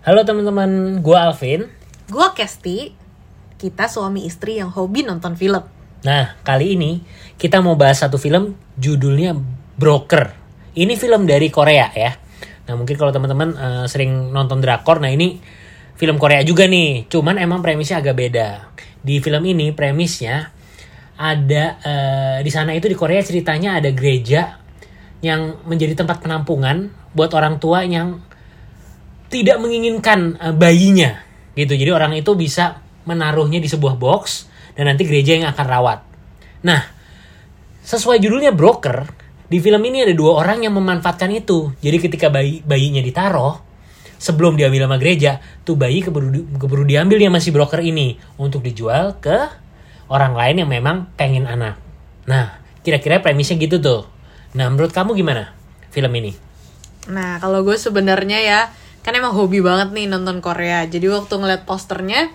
Halo teman-teman, gue Alvin. Gue Kesti, kita suami istri yang hobi nonton film. Nah, kali ini kita mau bahas satu film judulnya Broker. Ini film dari Korea ya. Nah, mungkin kalau teman-teman uh, sering nonton drakor, nah ini film Korea juga nih. Cuman emang premisnya agak beda. Di film ini premisnya ada uh, di sana itu di Korea ceritanya ada gereja yang menjadi tempat penampungan buat orang tua yang tidak menginginkan uh, bayinya gitu. Jadi orang itu bisa menaruhnya di sebuah box dan nanti gereja yang akan rawat. Nah, sesuai judulnya broker, di film ini ada dua orang yang memanfaatkan itu. Jadi ketika bayi bayinya ditaruh, sebelum diambil sama gereja, tuh bayi keburu, keburu diambil dia masih broker ini untuk dijual ke orang lain yang memang pengen anak. Nah, kira-kira premisnya gitu tuh. Nah, menurut kamu gimana film ini? Nah, kalau gue sebenarnya ya, kan emang hobi banget nih nonton Korea. Jadi waktu ngeliat posternya,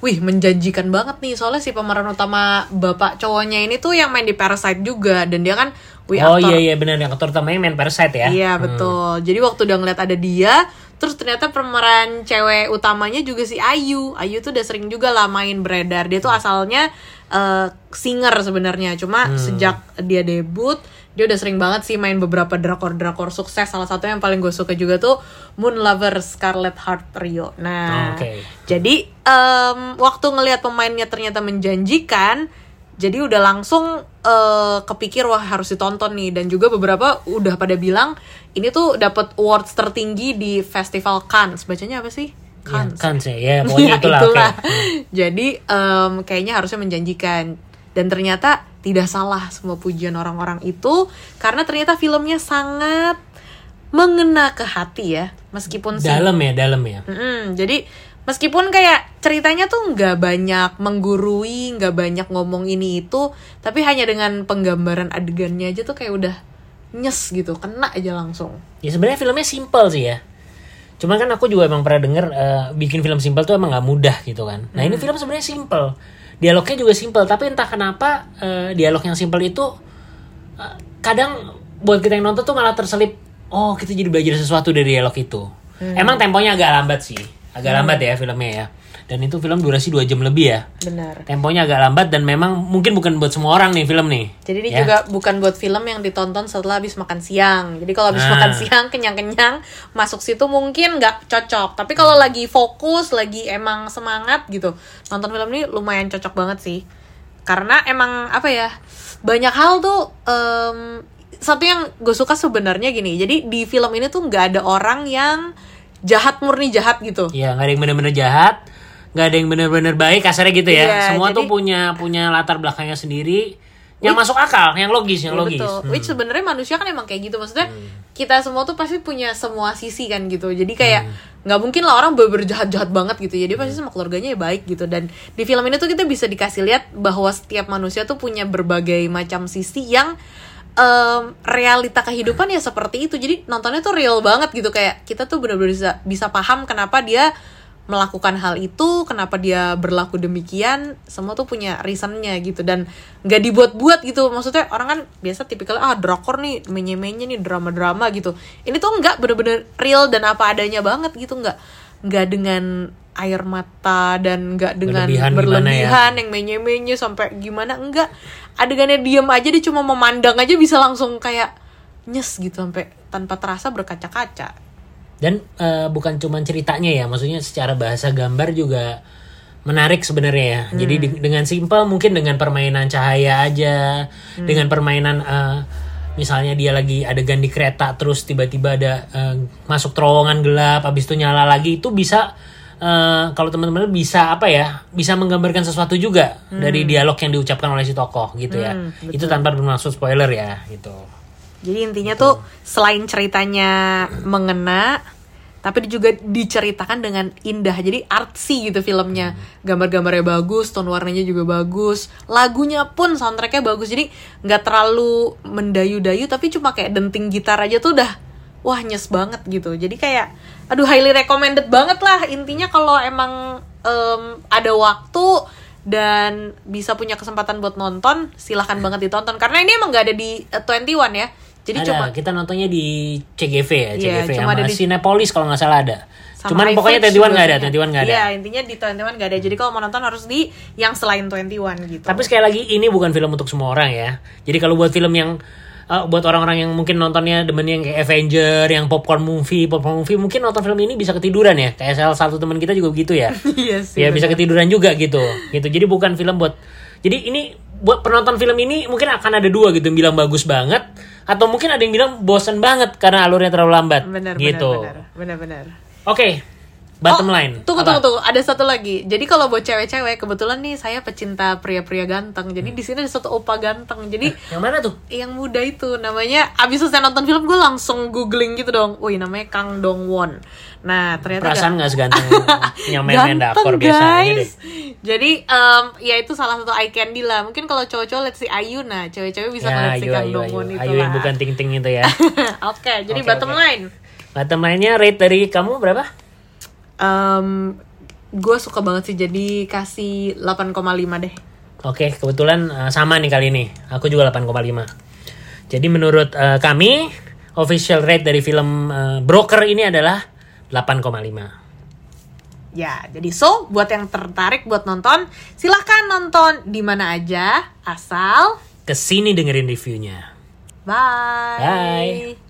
wih menjanjikan banget nih. Soalnya si pemeran utama bapak cowoknya ini tuh yang main di Parasite juga. Dan dia kan, wih oh aktor. iya iya benar yang aktor utamanya main Parasite ya. Iya Hmm. betul. Jadi waktu udah ngeliat ada dia, terus ternyata pemeran cewek utamanya juga si Ayu. Ayu tuh udah sering juga lah main beredar. Dia tuh asalnya eh, singer sebenarnya. Cuma Hmm. sejak dia debut, dia udah sering banget sih main beberapa drakor-drakor sukses. Salah satu yang paling gue suka juga tuh Moon Lover Scarlet Heart Trio. Nah, Oke. jadi em, waktu ngelihat pemainnya ternyata menjanjikan, jadi udah langsung eh, kepikir wah harus ditonton nih dan juga beberapa udah pada bilang ini tuh dapat awards tertinggi di Festival Cannes. Bacanya apa sih? Ya, Cannes. kan sih ya pokoknya Ya, itulah, itulah. oke. Hmm. Jadi em, kayaknya harusnya menjanjikan dan ternyata tidak salah semua pujian orang-orang itu karena ternyata filmnya sangat mengena ke hati ya meskipun sih dalam ya dalam ya Mm-mm, jadi meskipun kayak ceritanya tuh nggak banyak menggurui, nggak banyak ngomong ini itu, tapi hanya dengan penggambaran adegannya aja tuh kayak udah nyes gitu, kena aja langsung. ya sebenarnya filmnya simple sih ya. Cuman kan aku juga emang pernah denger eh, bikin film simple tuh emang nggak mudah gitu kan. Nah ini film sebenarnya simple. Dialognya juga simple tapi entah kenapa eh, dialog yang simple itu eh, kadang buat kita yang nonton tuh malah terselip oh kita jadi belajar sesuatu dari dialog itu. Emang temponya agak lambat sih agak lambat ya filmnya ya dan itu film durasi 2 jam lebih ya Benar. temponya agak lambat dan memang mungkin bukan buat semua orang nih film nih Jadi ini Ya. juga bukan buat film yang ditonton setelah habis makan siang. Jadi kalau habis Nah. makan siang kenyang-kenyang masuk situ mungkin nggak cocok. Tapi kalau lagi fokus, lagi emang semangat gitu, nonton film ini lumayan cocok banget sih. Karena emang apa ya banyak hal tuh em, satu yang gue suka sebenarnya gini. Jadi di film ini tuh nggak ada orang yang jahat murni jahat gitu. Iya, nggak ada yang bener-bener jahat, nggak ada yang bener-bener baik, kasarnya gitu ya. Iya, Semua tuh jadi- punya punya latar belakangnya sendiri, yang masuk akal, yang logis, yang Iya, logis. betul. Hmm. Which sebenarnya manusia kan emang kayak gitu. Maksudnya kita semua tuh pasti punya semua sisi kan gitu. Jadi kayak Hmm. nggak mungkin lah orang bener jahat-jahat banget gitu. Jadi pasti sama keluarganya ya baik gitu. Dan di film ini tuh kita bisa dikasih lihat bahwa setiap manusia tuh punya berbagai macam sisi yang em, realita kehidupan ya seperti itu. Jadi nontonnya tuh real banget gitu kayak kita tuh bener-bener bisa bisa paham kenapa dia melakukan hal itu, kenapa dia berlaku demikian, semua tuh punya reasonnya gitu dan nggak dibuat-buat gitu. Maksudnya orang kan biasa tipikal ah drakor nih, menye-menye nih drama-drama gitu. Ini tuh nggak bener-bener real dan apa adanya banget gitu, nggak nggak dengan air mata dan nggak dengan Berlebihan ya? berlebihan yang menye-menye sampai gimana enggak adegannya diem aja dia cuma memandang aja bisa langsung kayak nyes gitu sampai tanpa terasa berkaca-kaca Dan eh, bukan cuma ceritanya ya, maksudnya secara bahasa gambar juga menarik sebenarnya ya. Hmm. Jadi di- dengan simpel mungkin dengan permainan cahaya aja, Hmm. dengan permainan eh, misalnya dia lagi adegan di kereta terus tiba-tiba ada eh, masuk terowongan gelap, habis itu nyala lagi itu bisa eh, kalau teman-teman bisa apa ya, bisa menggambarkan sesuatu juga dari dialog yang diucapkan oleh si tokoh gitu ya. Hmm, Itu tanpa bermaksud spoiler ya, gitu. Jadi intinya tuh selain ceritanya mengena, tapi juga diceritakan dengan indah. Jadi artsy gitu filmnya. Gambar-gambarnya bagus, tone warnanya juga bagus. Lagunya pun soundtracknya bagus. Jadi nggak terlalu mendayu-dayu, tapi cuma kayak denting gitar aja tuh udah wah nyes banget gitu. Jadi kayak aduh highly recommended banget lah. Intinya kalau emang em, ada waktu dan bisa punya kesempatan buat nonton, silahkan banget ditonton. Karena ini emang nggak ada di eh, 21 ya. Jadi ada, cuma kita nontonnya di CGV ya, Iya, CGV cuma sama ada di- Cinepolis kalau nggak salah ada. sama Cuman pokoknya iFlix 21 juga nggak ada, kayaknya. 21 nggak ada. Iya, intinya di 21 nggak ada. Jadi kalau mau nonton harus di yang selain 21 gitu. Tapi sekali lagi ini bukan film untuk semua orang ya. Jadi kalau buat film yang uh, buat orang-orang yang mungkin nontonnya demen yang kayak Avenger, yang popcorn movie, popcorn movie, mungkin nonton film ini bisa ketiduran ya. Kayak salah satu teman kita juga begitu ya. iya sih. ya bisa ketiduran juga gitu. Gitu. Jadi bukan film buat Jadi ini buat penonton film ini mungkin akan ada dua gitu yang bilang bagus banget atau mungkin ada yang bilang bosen banget karena alurnya terlalu lambat Benar, gitu. benar, benar, benar, benar. Oke. Bottom Oh, line. Tunggu, Apa? tunggu, tunggu. Ada satu lagi. Jadi kalau buat cewek-cewek, kebetulan nih saya pecinta pria-pria ganteng. Jadi di sini ada satu opa ganteng. Jadi Yang mana tuh? yang muda itu namanya abis selesai nonton film gue langsung googling gitu dong. Wih namanya Kang Dong Won. Nah ternyata Perasaan ga- nggak seganteng yang main-main dapur biasanya deh. Jadi em, ya itu salah satu eye candy lah. Mungkin kalau cowok-cowok lihat si Ayu, nah cewek-cewek bisa Ya, ngeliat si Kang Dong. Won itu Ayo yang lah. bukan ting-ting itu ya. Oke, jadi Oke, bottom oke. line. Bottom line-nya rate dari kamu berapa? Em, gue suka banget sih jadi kasih 8,5 deh. Oke, kebetulan uh, sama nih kali ini. Aku juga 8,5. Jadi menurut uh, kami, official rate dari film uh, Broker ini adalah 8,5. Ya, jadi so buat yang tertarik buat nonton, silahkan nonton di mana aja, asal Ke sini dengerin reviewnya. bye. Bye.